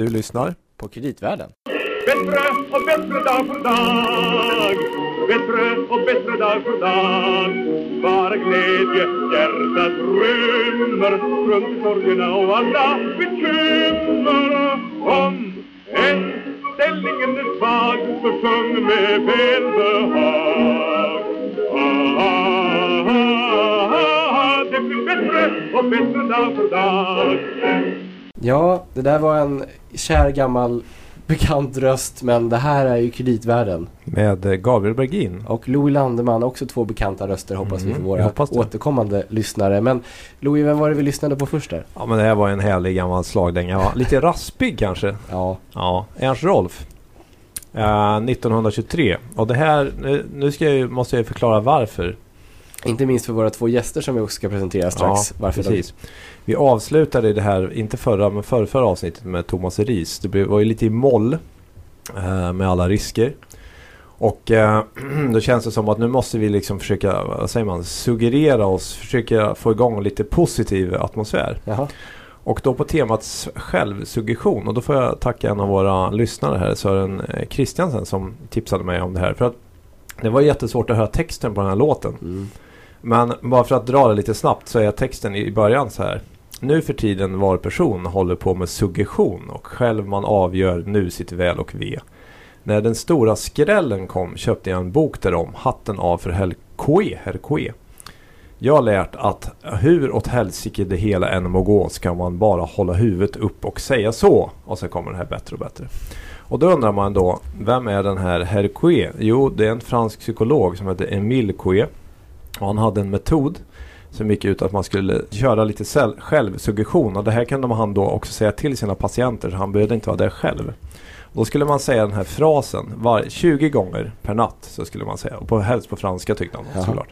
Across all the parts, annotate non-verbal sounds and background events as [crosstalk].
Du lyssnar på Kreditvärlden. Bättre och bättre dag för dag. Bättre och bättre dag för dag. Bara glädje hjärtat rymmer. Strunt i sorgerna och alla bekymmer. Om än ställningen är svag Så sjung med välbehag. Ah, ah, ah, ah, Det blir bättre och bättre dag för dag. Ja, det där var en kär gammal bekant röst men det här är ju kreditvärlden. Med eh, Gabriel Bergin. Och Louis Landeman, också två bekanta röster hoppas vi Mm, för jag våra återkommande lyssnare. Men Louis, vem var det vi lyssnade på först där? Ja men det här var en härlig gammal slagdänga. va? Lite [laughs] raspig kanske. Ja, Ja, Ernst Rolf. Eh, 1923. Och det här, nu, ska jag, måste jag förklara varför. inte minst för våra två gäster som vi också ska presentera strax. Ja, varför precis. Vi avslutade det här, inte förra men förra, förra avsnittet med Thomas Ris. Det var ju lite i moll eh, med alla risker. Och eh, [clears throat] då känns det som att nu måste vi liksom försöka, vad säger man, suggerera oss, försöka få igång lite positiv atmosfär. Jaha. Och då på temat självsuggestion. Och då får jag tacka en av våra lyssnare här, Sören eh, Christiansen, som tipsade mig om det här. För att det var jättesvårt att höra texten på den här låten. Mm. Men bara för att dra det lite snabbt så är texten i början så här. Nu för tiden var person håller på med suggestion och själv man avgör nu sitt väl och ve. När den stora skrällen kom köpte jag en bok därom, Hatten av för Helkoe, Herkoe. Jag har lärt att hur åt helsike det hela än må gå ska man bara hålla huvudet upp och säga så. Och så kommer det här bättre och bättre. Och då undrar man då, vem är den här herr Jo, det är en fransk psykolog som heter Emile Coué. Och han hade en metod som gick ut att man skulle köra lite självsuggestion. Och det här kunde han då också säga till sina patienter så han behövde inte vara där själv. Då skulle man säga den här frasen var 20 gånger per natt. Så skulle man säga. Och på, helst på franska tyckte han Jaha. såklart.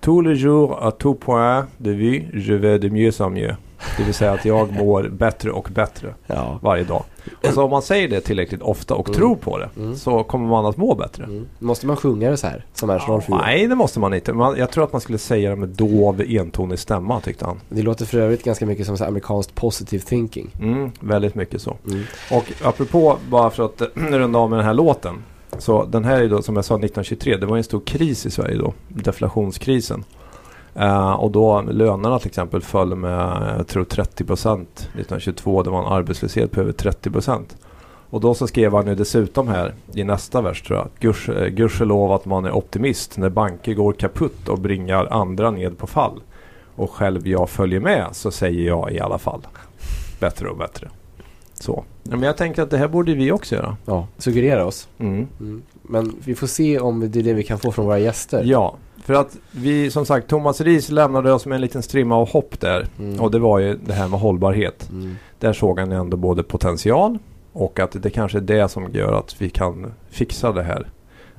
Tous les jours à tout point de vue je vais de mieux en mieux. Det vill säga att jag mår bättre och bättre Ja. varje dag. Och så om man säger det tillräckligt ofta och Mm. tror på det Mm. så kommer man att må bättre. Mm. Måste man sjunga det så här? Som Ernst gjorde? Nej, det måste man inte. Man, jag tror att man skulle säga det med dov entonig stämma tyckte han. Det låter för övrigt ganska mycket som så amerikanskt positive thinking. Mm, väldigt mycket så. Mm. Och apropå, bara för att [clears throat] runda av med den här låten. Så den här är då som jag sa 1923. Det var en stor kris i Sverige då. Deflationskrisen. Eh, och då lönerna till exempel föll med, jag tror 30 procent 1922. Det var en arbetslöshet på över 30 procent. Och då så skrev han ju dessutom här i nästa vers tror jag. Guds, eh, gudskelov att man är optimist när banker går kaputt och bringar andra ned på fall. Och själv jag följer med så säger jag i alla fall. Bättre och bättre. Så. Men jag tänker att det här borde vi också göra. Ja, suggerera oss. Mm. Mm. Men vi får se om det är det vi kan få från våra gäster. Ja, för att vi som sagt Thomas Ries lämnade oss med en liten strimma av hopp där. Mm. Och det var ju det här med hållbarhet. Mm. Där såg han ändå både potential och att det kanske är det som gör att vi kan fixa det här.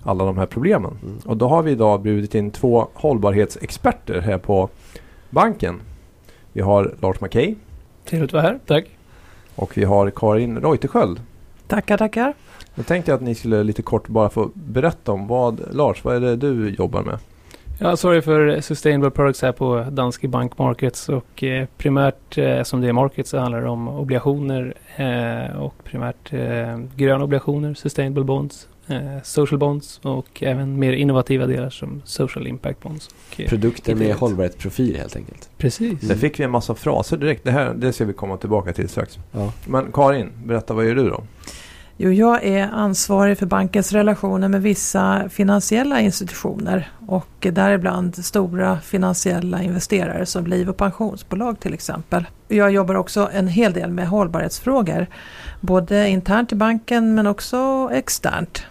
Alla de här problemen. Mm. Och då har vi idag bjudit in två hållbarhetsexperter här på banken. Vi har Lars Mackey Trevligt att vara här. Tack. och vi har Karin Reuterskiöld. Tackar, tackar. Jag tänkte att ni skulle lite kort bara få berätta om vad, Lars, vad är det du jobbar med? Jag ansvarar för Sustainable Products här på Danske Bank Markets och eh, primärt eh, som det är market så handlar det om obligationer eh, och primärt gröna obligationer, Sustainable Bonds, Social Bonds och även mer innovativa delar som Social Impact Bonds. Och, Produkter med hållbarhetsprofil helt enkelt. Precis. Där fick vi en massa fraser direkt. Det här det ska vi komma tillbaka till strax. Ja. Men Karin, berätta vad gör du då? Jo, jag är ansvarig för bankens relationer med vissa finansiella institutioner och däribland stora finansiella investerare som liv och pensionsbolag till exempel. Jag jobbar också en hel del med hållbarhetsfrågor, både internt i banken men också externt.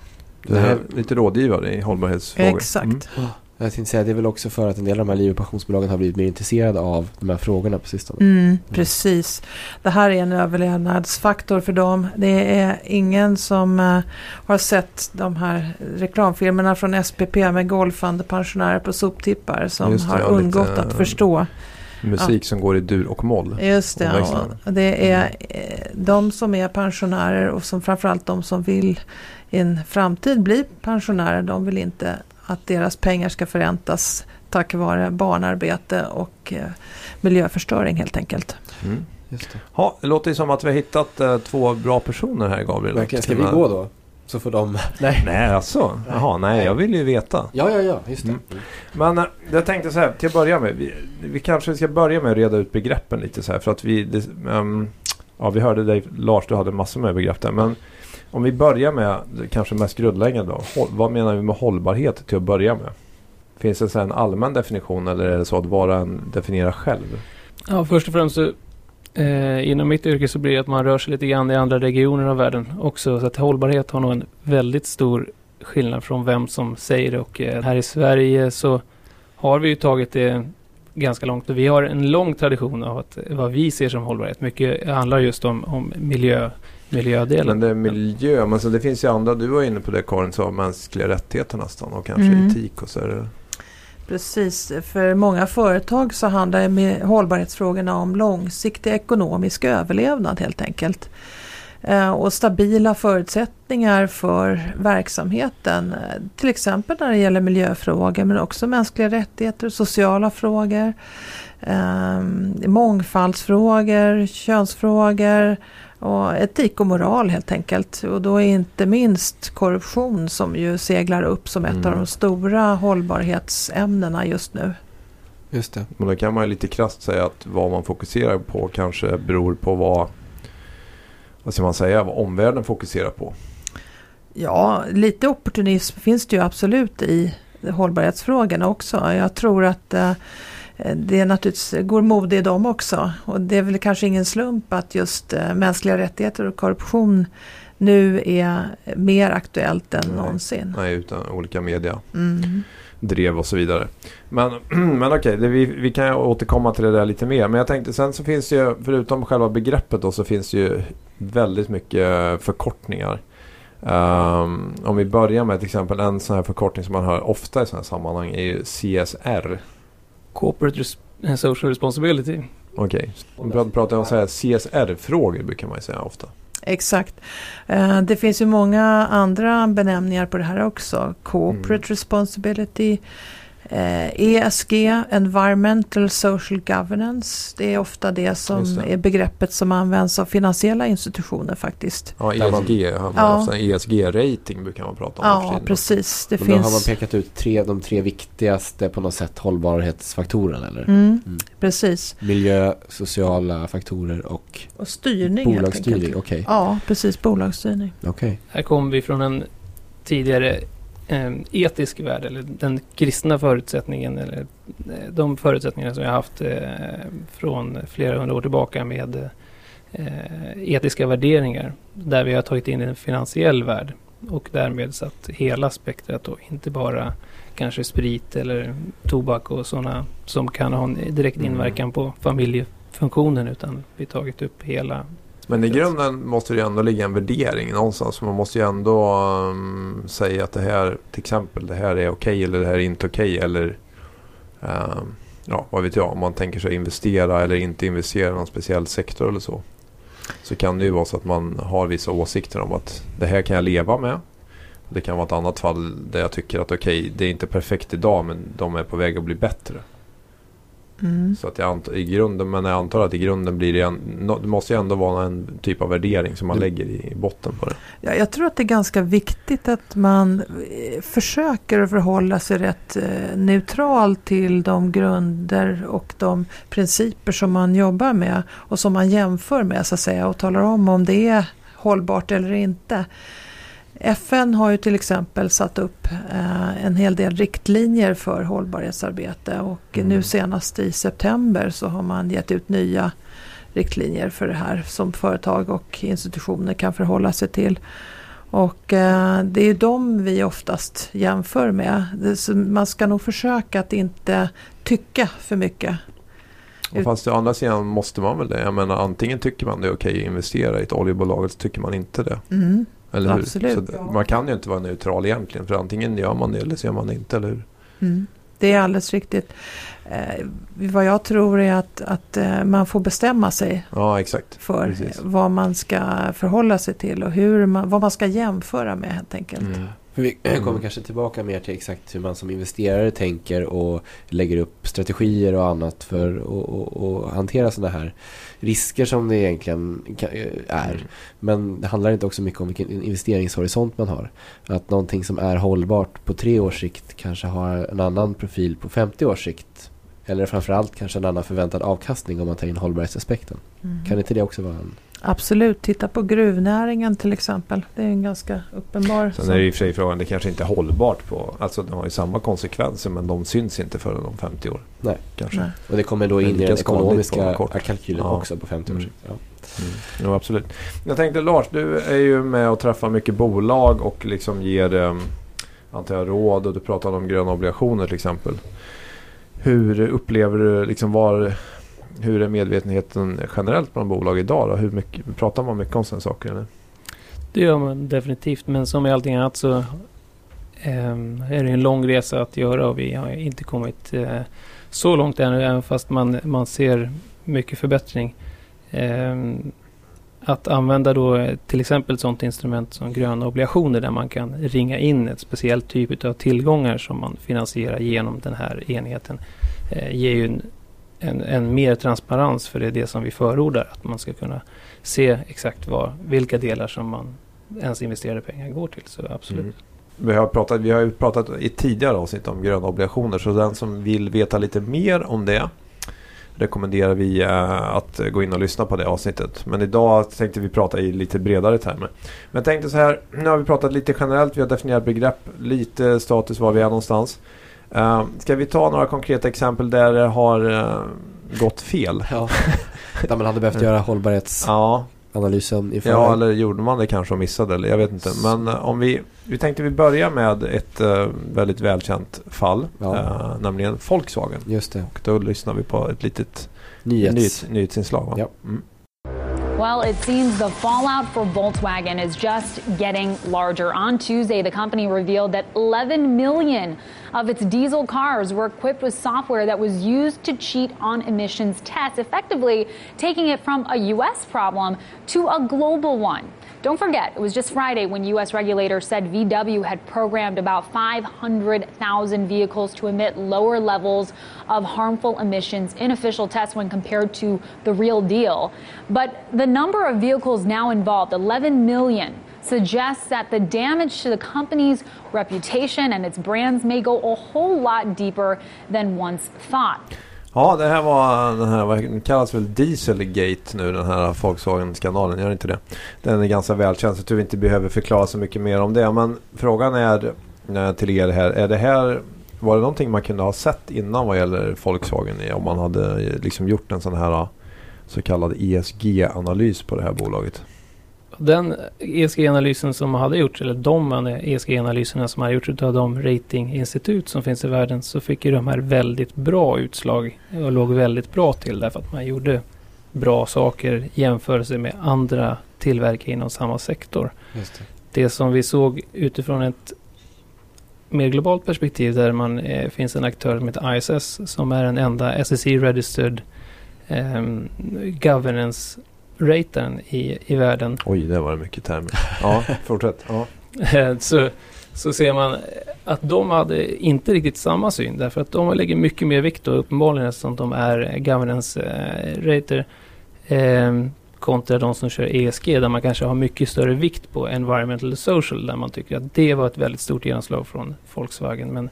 Du är lite rådgivare i hållbarhetsfrågor. Exakt. Mm. Jag tänkte säga det är väl också för att en del av de här liv och pensionsbolagen har blivit mer intresserade av de här frågorna på sistone. Mm, precis. Det här är en överlevnadsfaktor för dem. Det är ingen som eh, har sett de här reklamfilmerna från SPP med golfande pensionärer på soptippar som det, har ja, undgått lite, att förstå. Musik som går i dur och moll. Just det. Och det är eh, de som är pensionärer och som framförallt de som vill i en framtid bli pensionärer. De vill inte att deras pengar ska förräntas tack vare barnarbete och eh, miljöförstöring helt enkelt. Mm. Just det. Ja, det låter ju som att vi har hittat eh, två bra personer här Gabriel. Verkligen. Ska vi gå då? Så får de... [laughs] Nej. Nej, alltså. Jaha, nej, jag vill ju veta. Ja, ja, ja. Just det. Mm. Men eh, jag tänkte så här, till att börja med. Vi, vi kanske ska börja med att reda ut begreppen lite så här. För att vi, det, ehm, ja, vi hörde dig, Lars, du hade massor med begrepp där. Men om vi börjar med det kanske mest grundläggande då. Vad menar vi med hållbarhet till att börja med? Finns det så en allmän definition eller är det så att var och en definierar själv? Ja, först och främst så, eh, inom mitt yrke så blir det att man rör sig lite grann i andra regioner av världen också. Så att hållbarhet har nog en väldigt stor skillnad från vem som säger det. Och eh, här i Sverige så har vi ju tagit det ganska långt. Vi har en lång tradition av att, vad vi ser som hållbarhet. Mycket handlar just om, om miljö, miljödelen. Men det är miljö, men så det finns ju andra, du var inne på det Karin, sa mänskliga rättigheter nästan och kanske Mm. etik och så är det. Precis, för många företag så handlar med hållbarhetsfrågorna om långsiktig ekonomisk överlevnad helt enkelt. Eh, Och stabila förutsättningar för verksamheten. eh, Till exempel när det gäller miljöfrågor men också mänskliga rättigheter, sociala frågor, eh, mångfaldsfrågor, könsfrågor och etik och moral helt enkelt. Och då är inte minst korruption som ju seglar upp som ett Mm. av de stora hållbarhetsämnena just nu. Just det. Men då kan man ju lite krasst säga att vad man fokuserar på kanske beror på vad, vad ska man säga, vad omvärlden fokuserar på. Ja, lite opportunism finns det ju absolut i hållbarhetsfrågorna också. Jag tror att eh, det är naturligtvis går mode i dem också. Och det är väl kanske ingen slump att just eh, mänskliga rättigheter och korruption nu är mer aktuellt än Nej. någonsin. Nej, utan olika media Mm. drev och så vidare. Men, [clears throat] men okej, det, vi, vi kan återkomma till det där lite mer. Men jag tänkte sen så finns det ju, förutom själva begreppet då, så finns det ju väldigt mycket förkortningar. Ehm, om vi börjar med till exempel en sån här förkortning som man hör ofta i sådana här sammanhang är ju CSR. Corporate res- eh, Social Responsibility. Okej, okay. pratar om så här CSR-frågor brukar man ju säga ofta. Exakt. Eh, Det finns ju många andra benämningar på det här också. Corporate Mm. responsibility, ESG, Environmental Social Governance. Det är ofta det som det. är begreppet som används av finansiella institutioner faktiskt. Ja, ESG, har man Ja. ESG-rating brukar man prata om. Ja, precis. Det Men då har man finns... pekat ut tre, de tre viktigaste på något sätt hållbarhetsfaktorerna eller? Mm, Mm. precis. Miljö, sociala faktorer och Och styrning bolagsstyrning. Okej. Ja, precis. Bolagsstyrning. Okej. Här kommer vi från en tidigare eh, etisk värld, eller den kristna förutsättningen, eller eh, de förutsättningar som har haft eh, från flera hundra år tillbaka med eh, etiska värderingar, där vi har tagit in en finansiell värld och därmed satt hela spektrat och inte bara kanske sprit eller tobak och sådana som kan ha en direkt Mm. inverkan på familjefunktionen utan vi tagit upp hela Men i grunden måste det ju ändå ligga en värdering någonstans. Man måste ju ändå um, säga att det här, till exempel, det här är okej eller det här är inte okej. eller um, ja, vad vet jag, om man tänker sig investera eller inte investera i någon speciell sektor eller så. Så kan det ju vara så att man har vissa åsikter om att det här kan jag leva med. Det kan vara ett annat fall där jag tycker att okej, det är inte perfekt idag men de är på väg att bli bättre. Mm. Så att jag antar, i grunden, men jag antar att i grunden blir det en, det måste ju ändå vara en typ av värdering som man lägger i botten på det. Ja, jag tror att det är ganska viktigt att man eh, försöker förhålla sig rätt eh, neutral till de grunder och de principer som man jobbar med och som man jämför med så att säga och talar om om det är hållbart eller inte. FN har ju till exempel satt upp eh, en hel del riktlinjer för hållbarhetsarbete och Mm. nu senast i september så har man gett ut nya riktlinjer för det här som företag och institutioner kan förhålla sig till. Och eh, det är ju de vi oftast jämför med. Det, man ska nog försöka att inte tycka för mycket. Och fast å andra sidan måste man väl det. Jag menar antingen tycker man det är okej att investera i ett oljebolag eller så tycker man inte det. Mm, Eller hur? Absolut. Så man kan ju inte vara neutral egentligen. För antingen gör man det eller så gör man det inte. Eller hur? mm. Det är alldeles riktigt. Eh, vad jag tror är att, att eh, man får bestämma sig Ja för Precis. vad man ska förhålla sig till och hur man, vad man ska jämföra med helt enkelt. Mm. För vi [clears throat] kommer Mm. kanske tillbaka mer till exakt hur man som investerare tänker och lägger upp strategier och annat för att hantera sådana här risker som det egentligen är. Mm. Men det handlar inte också mycket om vilken investeringshorisont man har. Att någonting som är hållbart på tre års sikt kanske har en annan profil på 50 års sikt. Eller framförallt kanske en annan förväntad avkastning om man tar in hållbarhetsaspekten. Mm. Kan inte det också vara en... Absolut, titta på gruvnäringen till exempel. Det är en ganska uppenbar... Sen är det i och för sig frågan, det kanske inte är hållbart på, alltså det har ju samma konsekvenser men de syns inte förrän om 50 år. Nej. Kanske. Nej. Och det kommer då in i den ekonomiska kalkylen Ja. också på 50 års Mm. Ja. Mm. Jo, absolut. Jag tänkte Lars, du är ju med och träffar mycket bolag och liksom ger eh, antar jag, råd och du pratar om gröna obligationer till exempel. Hur upplever du, liksom var, hur är medvetenheten generellt bland bolag idag? Då? Hur mycket, pratar man mycket om sådana saker? Eller? Det gör man definitivt. Men som i allting annat så ehm, är det en lång resa att göra och vi har inte kommit eh, så långt ännu även fast man, man ser mycket förbättring. Ehm, att använda då till exempel ett sådant instrument som gröna obligationer där man kan ringa in ett speciellt typ av tillgångar som man finansierar genom den här enheten eh, ger ju en, en, en mer transparens för det är det som vi förordar. Att man ska kunna se exakt vad, vilka delar som man ens investerade pengar går till. Så absolut. Mm. Vi har, pratat, vi har ju pratat i tidigare avsnitt om gröna obligationer så den som vill veta lite mer om det rekommenderar vi eh, att gå in och lyssna på det avsnittet. Men idag tänkte vi prata i lite bredare termer. Men jag tänkte så här, nu har vi pratat lite generellt, vi har definierat begrepp, lite status var vi är någonstans. Uh, ska vi ta några konkreta exempel där det har eh, gått fel? Ja. Där man hade behövt göra hållbarhetsanalysen Ja, ja, eller gjorde man det kanske och missade eller jag vet inte. Men eh, om vi, vi tänkte vi börja med ett eh, väldigt välkänt fall, Ja. nämligen Volkswagen. Just det. Och då lyssnar vi på ett litet Nyhets. nyhets, nyhetsinslag. Ja. Mm. Well, it seems the fallout for Volkswagen is just getting larger. On Tuesday, the company revealed that 11 million of its diesel cars were equipped with software that was used to cheat on emissions tests, effectively taking it from a U.S. problem to a global one. Don't forget, it was just Friday when U.S. regulators said VW had programmed about 500,000 vehicles to emit lower levels of harmful emissions in official tests when compared to the real deal. But the number of vehicles now involved, 11 million, suggests that the damage to the company's reputation and its brands may go a whole lot deeper than once thought. Ja, det här var den här, vad kallas väl Dieselgate nu, den här Volkswagen-skandalen, gör inte det? Den är ganska välkänd så jag tror vi inte behöver förklara så mycket mer om det. Men frågan är eh, till er här, är det här var det någonting man kunde ha sett innan vad gäller Volkswagen om man hade eh, liksom gjort en sån här eh, så kallad ESG-analys på det här bolaget? Den ESG-analysen som hade gjorts, eller de ESG-analyserna som hade gjorts av de ratinginstitut som finns i världen, så fick ju de här väldigt bra utslag och låg väldigt bra till därför att man gjorde bra saker i jämförelse med andra tillverkare inom samma sektor. Det. Det som vi såg utifrån ett mer globalt perspektiv där man eh, finns en aktör som heter ISS som är den enda SEC registered eh, governance raten i, i världen. Oj, det var det mycket termer. Ja, [laughs] fortsätt. Ja. så, så ser man att de hade inte riktigt samma syn därför att de lägger mycket mer vikt och uppenbarligen eftersom de är governance eh, rater eh, kontra de som kör ESG där man kanske har mycket större vikt på environmental och social där man tycker att det var ett väldigt stort genomslag från Volkswagen. Men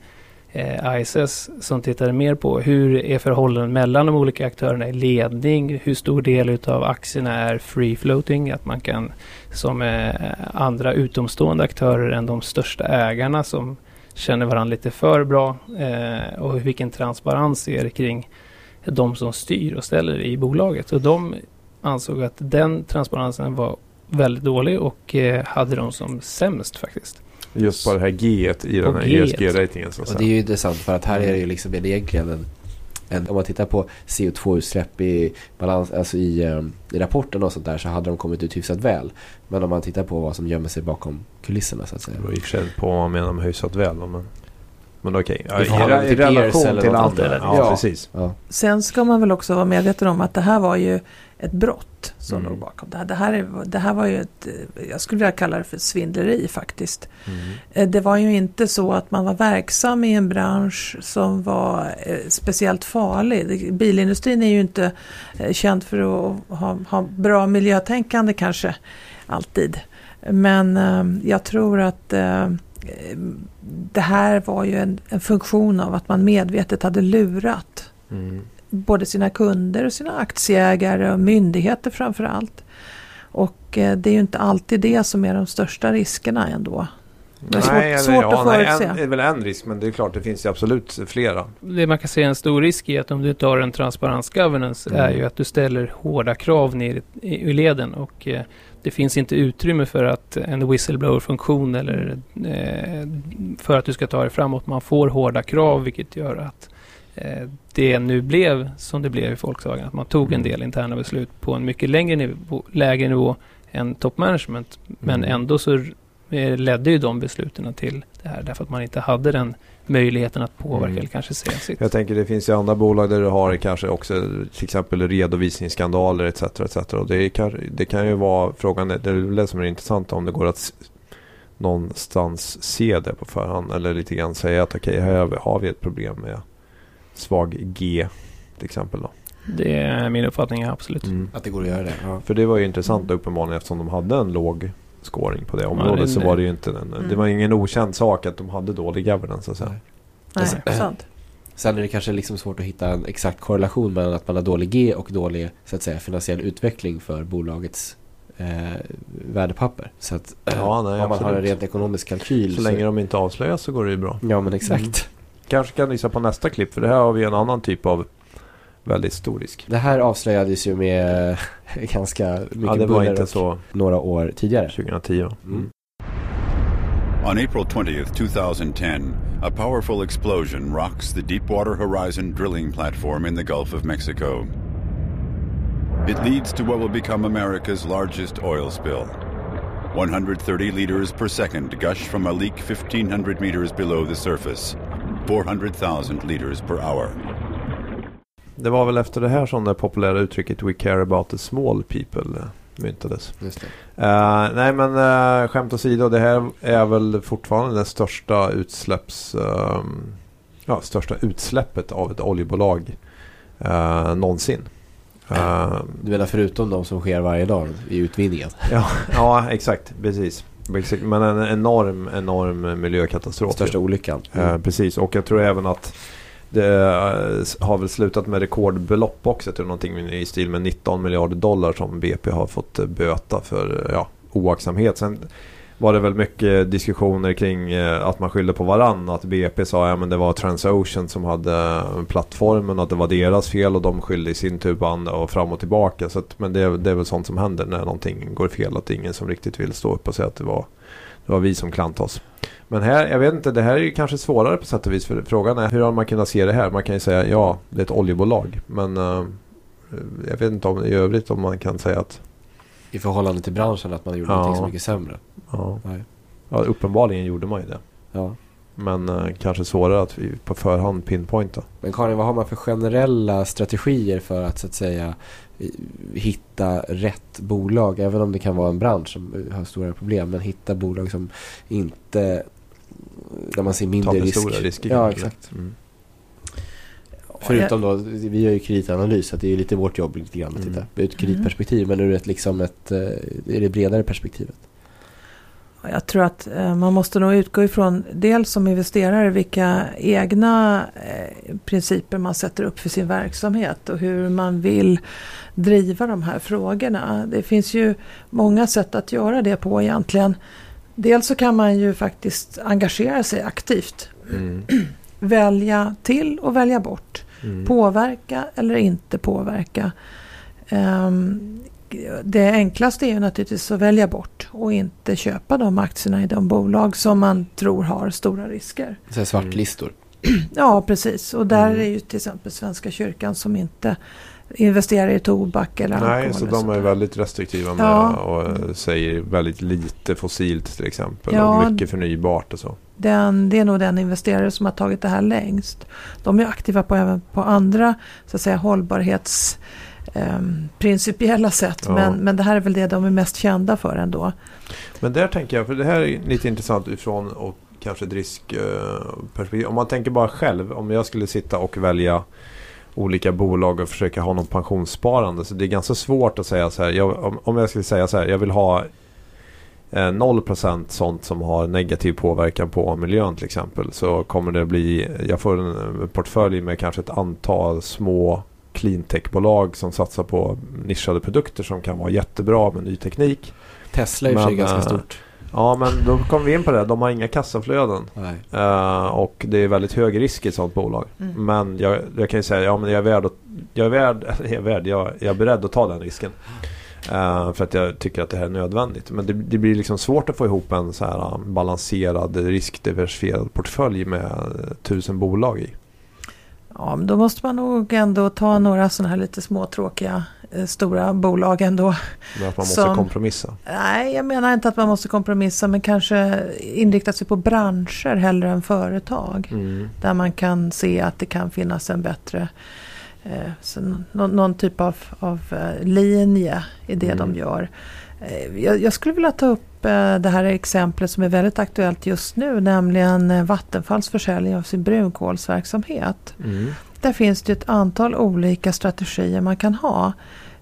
eh, ISS som tittade mer på hur är förhållandet mellan de olika aktörerna i ledning, hur stor del utav aktierna är free floating, att man kan som eh, andra utomstående aktörer än de största ägarna som känner varandra lite för bra eh, och vilken transparens är det kring de som styr och ställer i bolaget. Och de ansåg att den transparensen var väldigt dålig och eh, hade de som sämst faktiskt. Just på det här G i den här. ESG-ratingen. Och det är ju intressant för att här är det ju liksom en egentligen en, en, om man tittar på CO2-utsläpp i, balans, alltså i, eh, i rapporten och sånt där så hade de kommit ut hyfsat väl. Men om man tittar på vad som gömmer sig bakom kulisserna så att säga. Det beror i och för sig på vad man menar med hyfsat väl. Men, men okej. Ja, I i, relation till andra. Ja, Ja. precis. Ja, Sen ska man väl också vara medveten om att det här var ju ett brott som Mm. låg bakom det här. Det här, är, det här var ju ett, jag skulle vilja kalla det för svindleri faktiskt. Mm. Eh, Det var ju inte så att man var verksam i en bransch som var eh, speciellt farlig. Bilindustrin är ju inte eh, känd för att ha, ha bra miljötänkande kanske alltid. Men eh, jag tror att eh, det här var ju en, en funktion av att man medvetet hade lurat Mm. Både sina kunder och sina aktieägare och myndigheter framför allt. Och eh, det är ju inte alltid det som är de största riskerna ändå. Det är svårt- Nej, svårt att ja, nej, förutse. en, det är väl en risk men det är klart det finns ju absolut flera. Det man kan se en stor risk i att om du inte har en transparens governance Mm. är ju att du ställer hårda krav ner i, leden och eh, det finns inte utrymme för att en whistleblower-funktion eller eh, för att du ska ta dig framåt. Man får hårda krav vilket gör att det nu blev som det blev i Volkswagen. Att man tog en Mm. del interna beslut på en mycket längre nivå, lägre nivå än top management. Men Mm. ändå så eh, ledde ju de besluten till det här därför att man inte hade den möjligheten att påverka Mm. eller kanske se sitt. Jag tänker det finns ju andra bolag där du har kanske också till exempel redovisningsskandaler etc. etc. Och det, kan, det kan ju vara frågan, det är det som är intressant om det går att någonstans se det på förhand eller lite grann säga att okej här har vi ett problem med svag G till exempel då. Det är min uppfattning, absolut. Mm. Att det går att göra det. Ja. För det var ju intressant uppenbarligen eftersom de hade en låg scoring på det området det- så var det ju inte en, Mm. det var ingen okänd sak att de hade dålig governance så att säga. Nej. Nej, sant. Sen är det kanske liksom svårt att hitta en exakt korrelation mellan att man har dålig G och dålig så att säga, finansiell utveckling för bolagets eh, värdepapper. Så att Ja, nej, om man har en absolut. rent ekonomisk kalkyl Så länge de inte avslöjas så går det ju bra. Ja men exakt. Mm. Kanske kan visa på nästa klipp för det här har vi en annan typ av väldigt stor risk. Det här avslöjades ju med [laughs] ganska mycket Ja det var inte så några år tidigare. 2010. Mm. Mm. On April 20th, 2010, a powerful explosion rocks the Deepwater Horizon drilling platform in the Gulf of Mexico. It leads to what will become America's largest oil spill. 130 liters per second gush from a leak 1,500 meters below the surface. 400,000 liters per hour. Det var väl efter det här som det populära uttrycket We care about the small people eh, myntades. Just det. Eh, nej men uh, skämt åsido, det här är väl fortfarande det största utsläpps... ehm, ja, största utsläppet av ett oljebolag uh, någonsin. Eh, Du menar förutom de som sker varje dag i utvinningen? ja, [laughs] ja, exakt. Precis. Men en enorm, enorm miljökatastrof. Största olyckan. Eh, precis, och jag tror även att det eh, har väl slutat med rekordbelopp också. Jag tror någonting i stil med 19 miljarder dollar som BP har fått eh, böta för eh, ja, oaktsamhet. Sen var det väl mycket diskussioner kring eh, att man skyllde på varann. Att BP sa att ja, det var Transocean som hade eh, plattformen och att det var deras fel och de skyllde i sin tur på andra och fram och tillbaka. Så att, men det, det är väl sånt som händer när någonting går fel. Att det är ingen som riktigt vill stå upp och säga att det var, det var vi som klantade oss. Men här, jag vet inte, det här är ju kanske svårare på sätt och vis. För frågan är hur har man kunnat se det här? Man kan ju säga ja, det är ett oljebolag. Men eh, jag vet inte om i övrigt om man kan säga att i förhållande till branschen att man gjorde Ja. någonting så mycket sämre. ja, ja uppenbarligen gjorde man ju det. Ja. Men eh, kanske svårare att på förhand pinpointa. Men Karin, vad har man för generella strategier för att så att säga hitta rätt bolag? Även om det kan vara en bransch som har stora problem. Men hitta bolag som inte, där man ser mindre risk. stora risker. Ja, exakt. Mm. Förutom då, vi gör ju kreditanalys så det är lite vårt jobb lite grann att titta Mm. ur ett kreditperspektiv. Men ur ett, liksom ett, eh, i det bredare perspektivet. Jag tror att eh, man måste nog utgå ifrån dels som investerare vilka egna eh, principer man sätter upp för sin verksamhet och hur man vill driva de här frågorna. Det finns ju många sätt att göra det på egentligen. Dels så kan man ju faktiskt engagera sig aktivt. Mm. [clears throat] Välja till och välja bort. Mm. Påverka eller inte påverka. Ehm, det enklaste är ju naturligtvis att välja bort och inte köpa de aktierna i de bolag som man tror har stora risker. Så svartlistor. Ja, precis. Och där Mm. är ju till exempel Svenska kyrkan som inte investerar i tobak eller alkohol. Nej, så de är väldigt restriktiva med Ja. och eh, säger väldigt lite fossilt till exempel. Ja. Och mycket förnybart och så. Den, det är nog den investerare som har tagit det här längst. De är aktiva på, även på andra så att säga, hållbarhets ehm, principiella sätt. Ja. Men, men det här är väl det de är mest kända för ändå. Men där tänker jag, för det här är lite intressant utifrån och kanske ett riskperspektiv. Om man tänker bara själv, om jag skulle sitta och välja olika bolag och försöka ha något pensionssparande. Så det är ganska svårt att säga så här. Jag, om, om jag skulle säga så här, jag vill ha eh, 0% sånt som har negativ påverkan på miljön till exempel. Så kommer det bli, jag får en portfölj med kanske ett antal små cleantech-bolag som satsar på nischade produkter som kan vara jättebra med ny teknik. Tesla är i och för sig ganska eh, stort. Ja men då kommer vi in på det. De har inga kassaflöden. Nej. Eh, och det är väldigt hög risk i ett sådant bolag. Mm. Men jag, jag kan ju säga, ja men jag är värd att, jag är värd, [laughs] jag är värd, jag, jag är beredd att ta den risken. Eh, för att jag tycker att det här är nödvändigt. Men det, det blir liksom svårt att få ihop en så här um, balanserad, riskdiversifierad portfölj med eh, tusen bolag i. Ja, men då måste man nog ändå ta några sådana här lite småtråkiga stora bolag ändå. Men att man måste Som- kompromissa. Nej, jag menar inte att man måste kompromissa men kanske inrikta sig på branscher hellre än företag. Mm. Där man kan se att det kan finnas en bättre eh, någon, någon typ av, av eh, linje i det Mm. de gör. Eh, jag, jag skulle vilja ta upp eh, det här exemplet som är väldigt aktuellt just nu, nämligen eh, Vattenfalls försäljning av sin brunkolsverksamhet. Mm. Där finns det ett antal olika strategier man kan ha.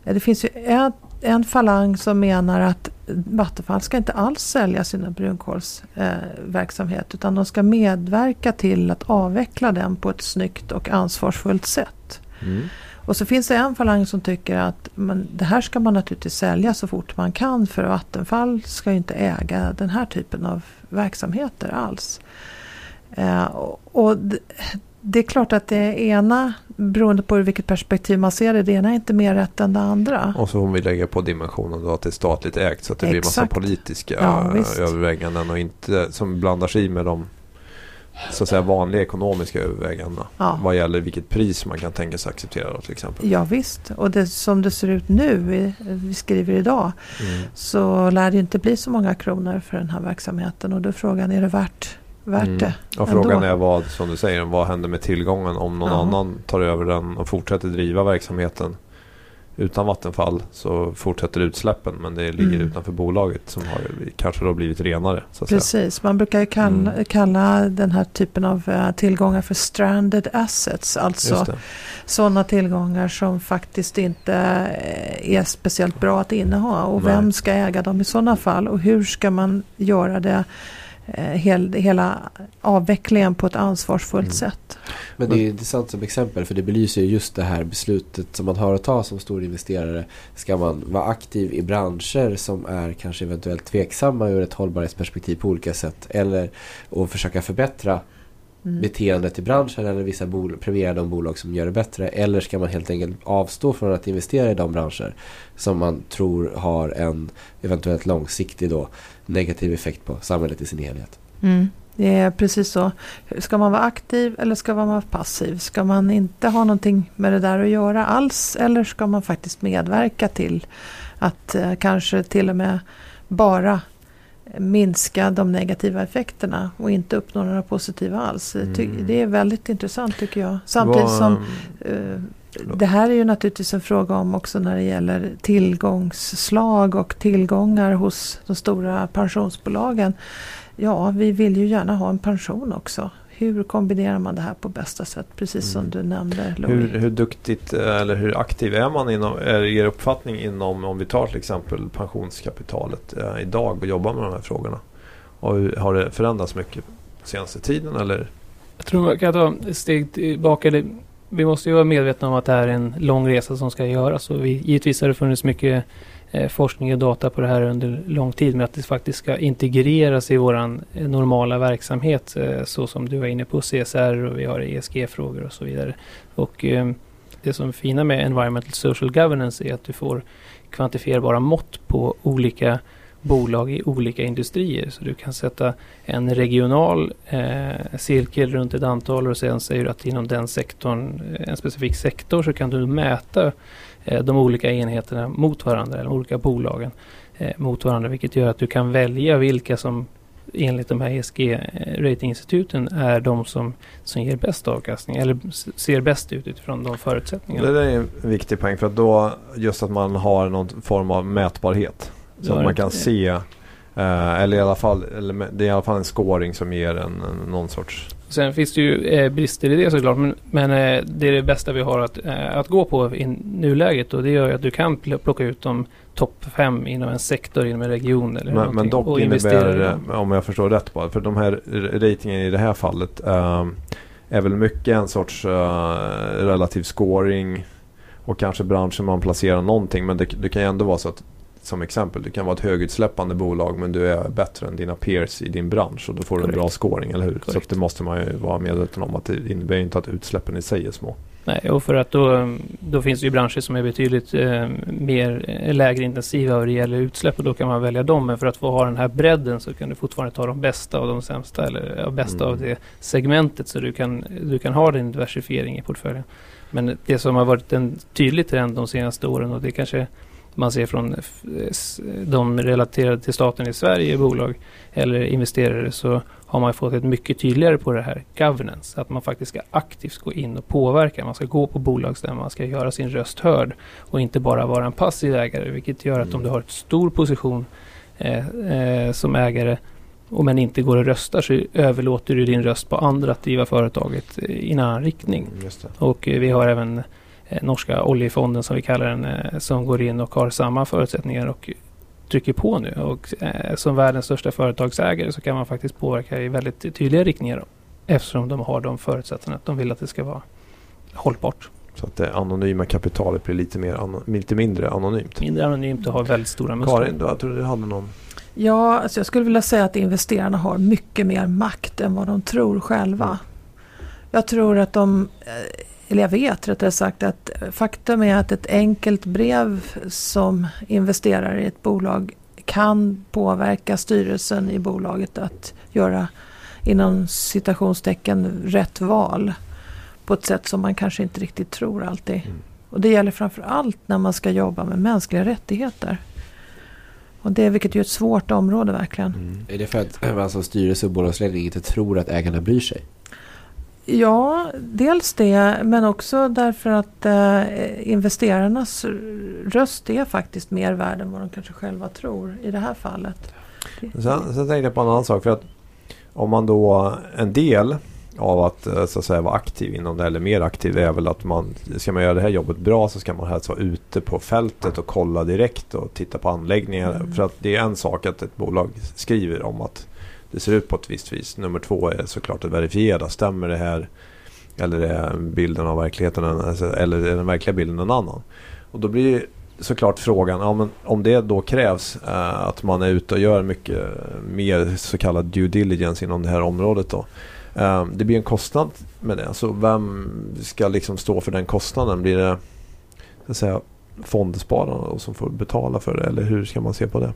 Eh, Det finns ju en, en falang som menar att Vattenfall ska inte alls sälja sina brunkolsverksamhet utan de ska medverka till att avveckla den på ett snyggt och ansvarsfullt sätt. Mm. Och så finns det en falang som tycker att men, det här ska man naturligtvis sälja så fort man kan för Vattenfall ska ju inte äga den här typen av verksamheter alls. Eh, och och det är klart att det ena, beroende på vilket perspektiv man ser det, det ena är inte mer rätt än det andra. Och så får vi lägga på dimensionen då att det är statligt ägt så att det blir massa Exakt. politiska Ja, överväganden och inte som blandar sig med de så att säga vanliga ekonomiska övervägandena. Ja. Vad gäller vilket pris man kan tänka sig acceptera då, till exempel. Ja, visst, och det, som det ser ut nu, vi, vi skriver idag, Mm. så lär det inte bli så många kronor för den här verksamheten. Och då är frågan, är det värt, värt Mm. det? Och frågan ändå? är vad, som du säger, vad händer med tillgången om någon Ja. annan tar över den och fortsätter driva verksamheten utan Vattenfall så fortsätter utsläppen men det ligger Mm. utanför bolaget som har kanske då blivit renare. Så att säga. Precis, man brukar ju kalla, Mm. kalla den här typen av eh, tillgångar för stranded assets. Alltså sådana tillgångar som faktiskt inte eh, är speciellt bra att inneha. Och Nej. vem ska äga dem i sådana fall? Och hur ska man göra det hel, hela avvecklingen på ett ansvarsfullt Mm. sätt? Men det är intressant som exempel för det belyser ju just det här beslutet som man har att ta som stor investerare. Ska man vara aktiv i branscher som är kanske eventuellt tveksamma ur ett hållbarhetsperspektiv på olika sätt eller och försöka förbättra Mm. beteendet i branschen eller vissa bol- premiera de bolag som gör det bättre eller ska man helt enkelt avstå från att investera i de branscher som man tror har en eventuellt långsiktig då negativ effekt på samhället i sin helhet. Mm. Det är precis så. Ska man vara aktiv eller ska man vara passiv? Ska man inte ha någonting med det där att göra alls? Eller ska man faktiskt medverka till att eh, kanske till och med bara minska de negativa effekterna och inte uppnå några positiva alls. Mm. Det är väldigt intressant tycker jag. Samtidigt Vad- som eh, det här är ju naturligtvis en fråga om också när det gäller tillgångsslag och tillgångar hos de stora pensionsbolagen. Ja, vi vill ju gärna ha en pension också. Hur kombinerar man det här på bästa sätt? Precis som Mm. du nämnde Louis. Hur, hur duktigt eh, eller hur aktiv är man inom, är er uppfattning inom, om vi tar till exempel pensionskapitalet eh, idag och jobbar med de här frågorna? Och hur, har det förändrats mycket senaste tiden eller? Jag tror man kan ta ett steg tillbaka. Vi måste ju vara medvetna om att det här är en lång resa som ska göras. Och vi, givetvis har det funnits mycket Eh, forskning och data på det här under lång tid. Men att det faktiskt ska integreras i våran eh, normala verksamhet. Eh, så som du var inne på CSR och vi har ESG-frågor och så vidare. Och det som är fina med Environmental Social Governance är att du får kvantifierbara mått på olika bolag i olika industrier. Så du kan sätta en regional eh, cirkel runt ett antal och sen säger du att inom den sektorn, eh, en specifik sektor, så kan du mäta eh, de olika enheterna mot varandra, eller de olika bolagen eh, mot varandra, vilket gör att du kan välja vilka som enligt de här ESG-ratinginstituten eh, är de som, som ger bäst avkastning eller ser bäst ut utifrån de förutsättningarna. Det där är en viktig poäng för att då just att man har någon form av mätbarhet. Så att man kan se eh, eller i alla fall, eller det är i alla fall en scoring som ger en, en någon sorts Sen finns det ju eh, brister i det såklart. Men, men eh, det är det bästa vi har att, eh, att gå på i nuläget. Och det gör ju att du kan pl- plocka ut de topp fem inom en sektor, inom en region eller Men, men någonting dock och innebär, det, om jag förstår rätt bara, för de här ratingen i det här fallet ehm, är väl mycket en sorts eh, relativ scoring och kanske branschen man placerar någonting. Men det, det kan ju ändå vara så att som exempel, du kan vara ett högutsläppande bolag men du är bättre än dina peers i din bransch och då får du en bra scoring, eller hur? Så Korrekt. att det måste man ju vara medveten om att det innebär ju inte att utsläppen i sig är små. Nej, och för att då, då finns det ju branscher som är betydligt eh, mer eh, lägre intensiva vad det gäller utsläpp och då kan man välja dem. Men för att få ha den här bredden så kan du fortfarande ta de bästa och de sämsta eller ja, bästa Mm. av det segmentet så du kan, du kan ha din diversifiering i portföljen. Men det som har varit en tydlig trend de senaste åren och det kanske man ser från s- de relaterade till staten i Sverige, bolag eller investerare så har man fått ett mycket tydligare på det här governance. Att man faktiskt ska aktivt gå in och påverka. Man ska gå på bolagsstämman, man ska göra sin röst hörd och inte bara vara en passiv ägare. Vilket gör att om Mm. du har ett stor position eh, eh, som ägare och men inte går och röstar så överlåter du din röst på andra att driva företaget eh, i en annan riktning. Det. Och eh, vi har även eh, norska oljefonden som vi kallar den eh, som går in och har samma förutsättningar och trycker på nu. Och eh, som världens största företagsägare så kan man faktiskt påverka i väldigt tydliga riktningar eftersom de har de förutsättningarna att de vill att det ska vara hållbart. Så att det anonyma kapitalet blir lite, mer lite mindre anonymt. Mindre anonymt och har väldigt stora muskler. Karin, du, jag tror du hade någon? Ja, alltså jag skulle vilja säga att investerarna har mycket mer makt än vad de tror själva. Mm. Jag tror att de, eh, eller jag vet rättare sagt att faktum är att ett enkelt brev som investerare i ett bolag kan påverka styrelsen i bolaget att göra inom citationstecken rätt val på ett sätt som man kanske inte riktigt tror alltid. Mm. Och det gäller framför allt när man ska jobba med mänskliga rättigheter. Och det, vilket ju är ett svårt område verkligen. Mm. Är det för att [clears throat] alltså, styrelse och bolagsledning inte tror att ägarna bryr sig? Ja, dels det, men också därför att eh, investerarnas röst är faktiskt mer värd än vad de kanske själva tror i det här fallet. Sen, sen tänkte jag på en annan sak. För att om man då en del av att eh, så att säga vara aktiv inom det eller mer aktiv är väl att man ska man göra det här jobbet bra så ska man helst vara ute på fältet och kolla direkt och titta på anläggningar. Mm. För att det är en sak att ett bolag skriver om att det ser ut på ett visst vis. Nummer två är såklart att verifiera. Stämmer det här? Eller är bilden av verkligheten alltså, eller är den verkliga bilden en annan? Och då blir såklart frågan, ja, men om det då krävs eh, att man är ute och gör mycket mer så kallad due diligence inom det här området då. Eh, det blir en kostnad med det. Så vem ska liksom stå för den kostnaden? Blir det så att säga, fondspararna som får betala för det? Eller hur ska man se på det?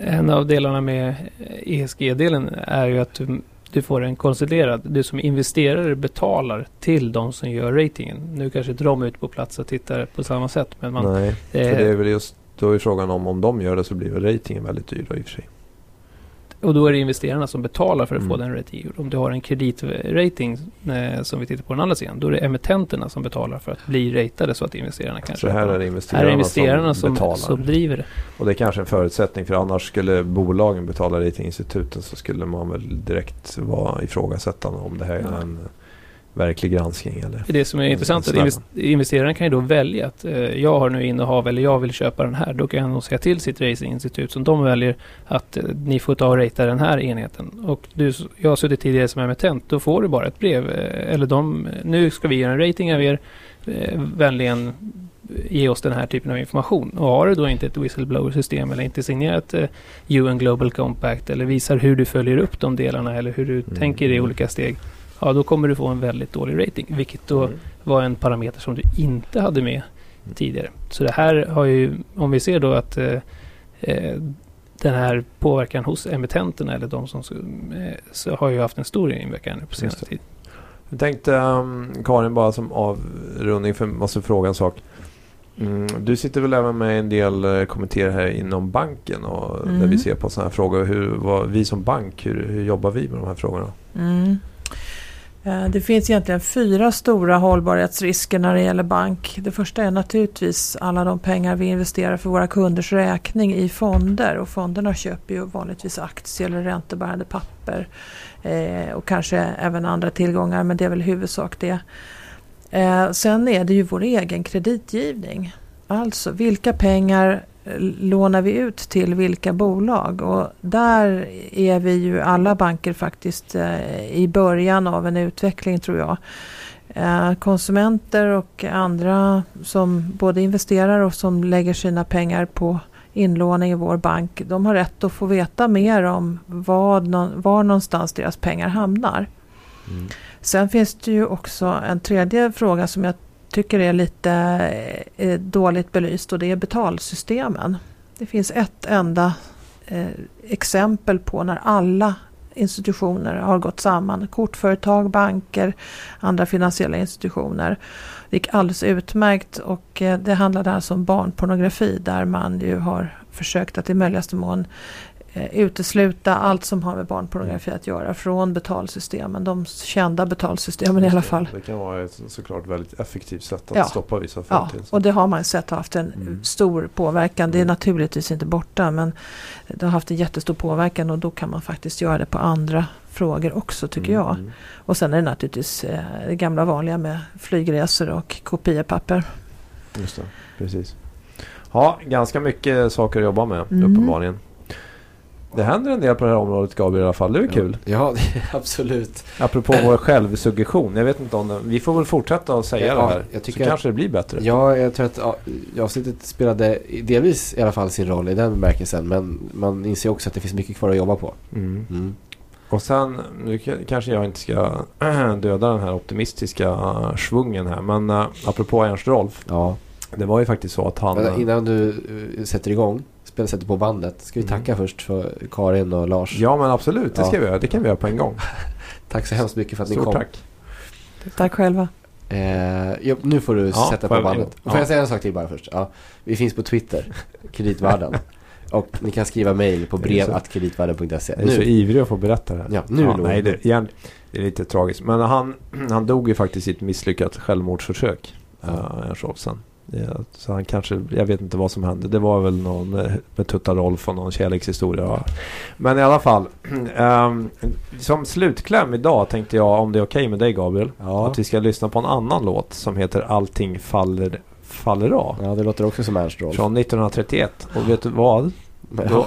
En av delarna med ESG-delen är ju att du, du får en konsoliderad, du som investerare betalar till de som gör ratingen. Nu kanske inte de är ute på plats och tittar på samma sätt men man, Nej, för eh, det är väl just då är frågan om om de gör det så blir väl ratingen väldigt dyr då i och för sig. Och då är det investerarna som betalar för att få Mm. den ratingen. Om du har en kreditrating eh, som vi tittar på den andra sidan, då är det emittenterna som betalar för att bli ratade så att investerarna kan Så här är det Här investerarna, är investerarna som, som, betalar. som driver det. Och det är kanske en förutsättning för annars skulle bolagen betala ratinginstituten så skulle man väl direkt vara ifrågasättande om det här är Ja. en verklig granskning eller? Det som är intressant är att invest- investeraren kan ju då välja att eh, jag har nu innehav eller jag vill köpa den här. Då kan jag nog säga till sitt ratinginstitut som de väljer att eh, ni får ta och ratea den här enheten. Och du, jag har suttit tidigare som emittent. Då får du bara ett brev. Eh, eller de, nu ska vi göra en rating av er. Eh, vänligen ge oss den här typen av information. Och har du då inte ett whistleblower-system eller inte signerat eh, UN Global Compact eller visar hur du följer upp de delarna eller hur du Mm. tänker i olika steg. Ja, då kommer du få en väldigt dålig rating. Vilket då Mm. var en parameter som du inte hade med Mm. tidigare. Så det här har ju, om vi ser då att eh, eh, den här påverkan hos emittenterna eller de som så, eh, så har ju haft en stor inverkan nu på senare det. tid. Jag tänkte um, Karin bara som avrundning för måste fråga en sak. Mm, du sitter väl även med en del eh, kommentarer här inom banken och Mm. där vi ser på sådana här frågor. Hur, vad, vi som bank, hur, hur jobbar vi med de här frågorna? Mm. Eh, det finns egentligen fyra stora hållbarhetsrisker när det gäller bank. Det första är naturligtvis alla de pengar vi investerar för våra kunders räkning i fonder. Och fonderna köper ju vanligtvis aktier eller räntebärande papper. Eh, och kanske även andra tillgångar, men det är väl i huvudsak det. Eh, sen är det ju vår egen kreditgivning. Alltså vilka pengar lånar vi ut till vilka bolag? Och där är vi ju alla banker faktiskt eh, i början av en utveckling tror jag. Eh, konsumenter och andra som både investerar och som lägger sina pengar på inlåning i vår bank. De har rätt att få veta mer om vad, var någonstans deras pengar hamnar. Sen finns det ju också en tredje fråga som jag tycker är lite eh, eh, dåligt belyst och det är betalsystemen. Det finns ett enda eh, exempel på när alla institutioner har gått samman. Kortföretag, banker, andra finansiella institutioner. Det gick alldeles utmärkt och det handlade alltså om barnpornografi där man ju har försökt att i möjligaste mån eh, utesluta allt som har med barnpornografi att göra från betalsystemen. De kända betalsystemen i alla fall. Det kan vara ett såklart väldigt effektivt sätt att Ja. stoppa vissa Ja, företeelser. och det har man sett har haft en Mm. stor påverkan. Det är Mm. naturligtvis inte borta men det har haft en jättestor påverkan och då kan man faktiskt göra det på andra frågor också tycker Mm, jag. mm. Och sen är det naturligtvis eh, det gamla vanliga med flygresor och kopiapapper. Just det, precis. Ja, ganska mycket saker att jobba med Mm. uppenbarligen. Det händer en del på det här området Gabriel i alla fall. Det är kul. Ja, [laughs] det är absolut. Apropå vår självsuggestion. Jag vet inte om det, Vi får väl fortsätta att säga Ja, det här. jag tycker så att- kanske det blir bättre. Ja, jag tror att ja, avsnittet spelade delvis i alla fall sin roll i den bemärkelsen. Men man inser också att det finns mycket kvar att jobba på. Mm. Mm. Och sen, nu kanske jag inte ska [clears throat] döda den här optimistiska svungen här. Men uh, apropå Ernst Rolf. Ja. Det var ju faktiskt så att han... Men innan du eh, sätter igång, spel, sätter på bandet. Ska vi Mm. tacka först för Karin och Lars. Ja men absolut, det Ja. ska vi göra. Det kan vi göra på en gång. [laughs] Tack så hemskt mycket för att ni Stort kom. tack. Tack själva. Eh, ja, nu får du Ja, sätta på bandet. ja. Får jag säga en sak till bara först? Ja, vi finns på Twitter, Kreditvärlden. [laughs] och ni kan skriva mejl på brev.kreditvärden.se. Jag är så ivrig att få berätta det här. Ja, nu låg nej, det. igen, det är lite tragiskt. Men han, [clears throat] han dog ju faktiskt i ett misslyckat självmordsförsök. Ja. Uh, Ernst Rolfsen. Så han kanske, jag vet inte vad som hände. Det var väl någon eh, med Tutta Rolf och någon kärlekshistoria. Men i alla fall. [clears throat] ehm, som slutkläm idag tänkte jag, om det är okej med dig Gabriel. Ja. Att vi ska lyssna på en annan låt som heter Allting faller, faller av. ja, det låter också som Ernst Rolf. Från 1931. Och vet du vad? Då,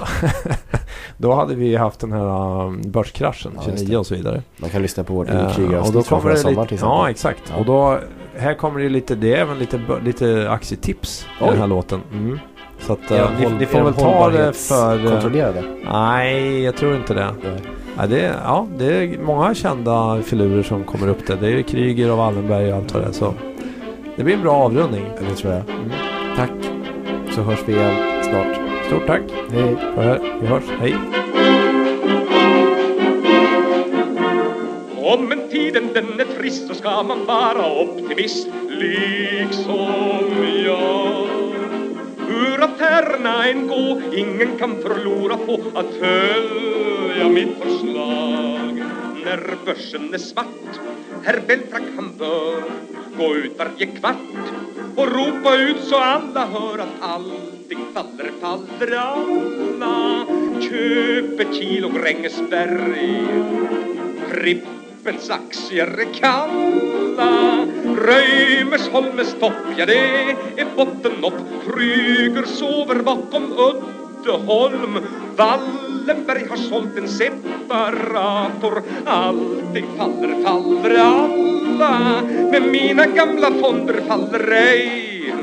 [laughs] då hade vi haft den här um, börskraschen, Ja, just 29 och så vidare. Man kan lyssna på vårt Eh, Krigaravsnitt från förra sommaren till exempel. Ja, exakt. Ja. Och då, här kommer det lite, det är även lite, lite aktietips i den här låten. Mm. Så att Är eh, ni, håll- ni får väl ta det för... eh, hållbarhetskontrollerade? Nej, jag tror inte det. Nej. Ja, det, är, ja, det är många kända filurer som kommer upp där. Det är Kryger och Wallenberg och allt vad det är. Så det blir en bra avrundning. Ja, Det tror jag. Mm. Tack. Så hörs vi igen snart. Stort tack. Hej. För. Vi hörs. Hej. Om en tiden den är trist så ska man vara optimist liksom jag Hur affärerna än gå, ingen kan förlora på att följa mitt förslag När börsen är svart, herr Belfrack han bör gå ut varje kvart och ropa ut så alla hör att allting faller, faller alla Köp ett kilo Grängesberg Trippels aktier är kalla. Römersholmes topp, ja det är botten upp Kryger sover bakom udden. Uddeholm Wallenberg har sålt en separator. Allting faller, faller alla. Men mina gamla fonder faller ej.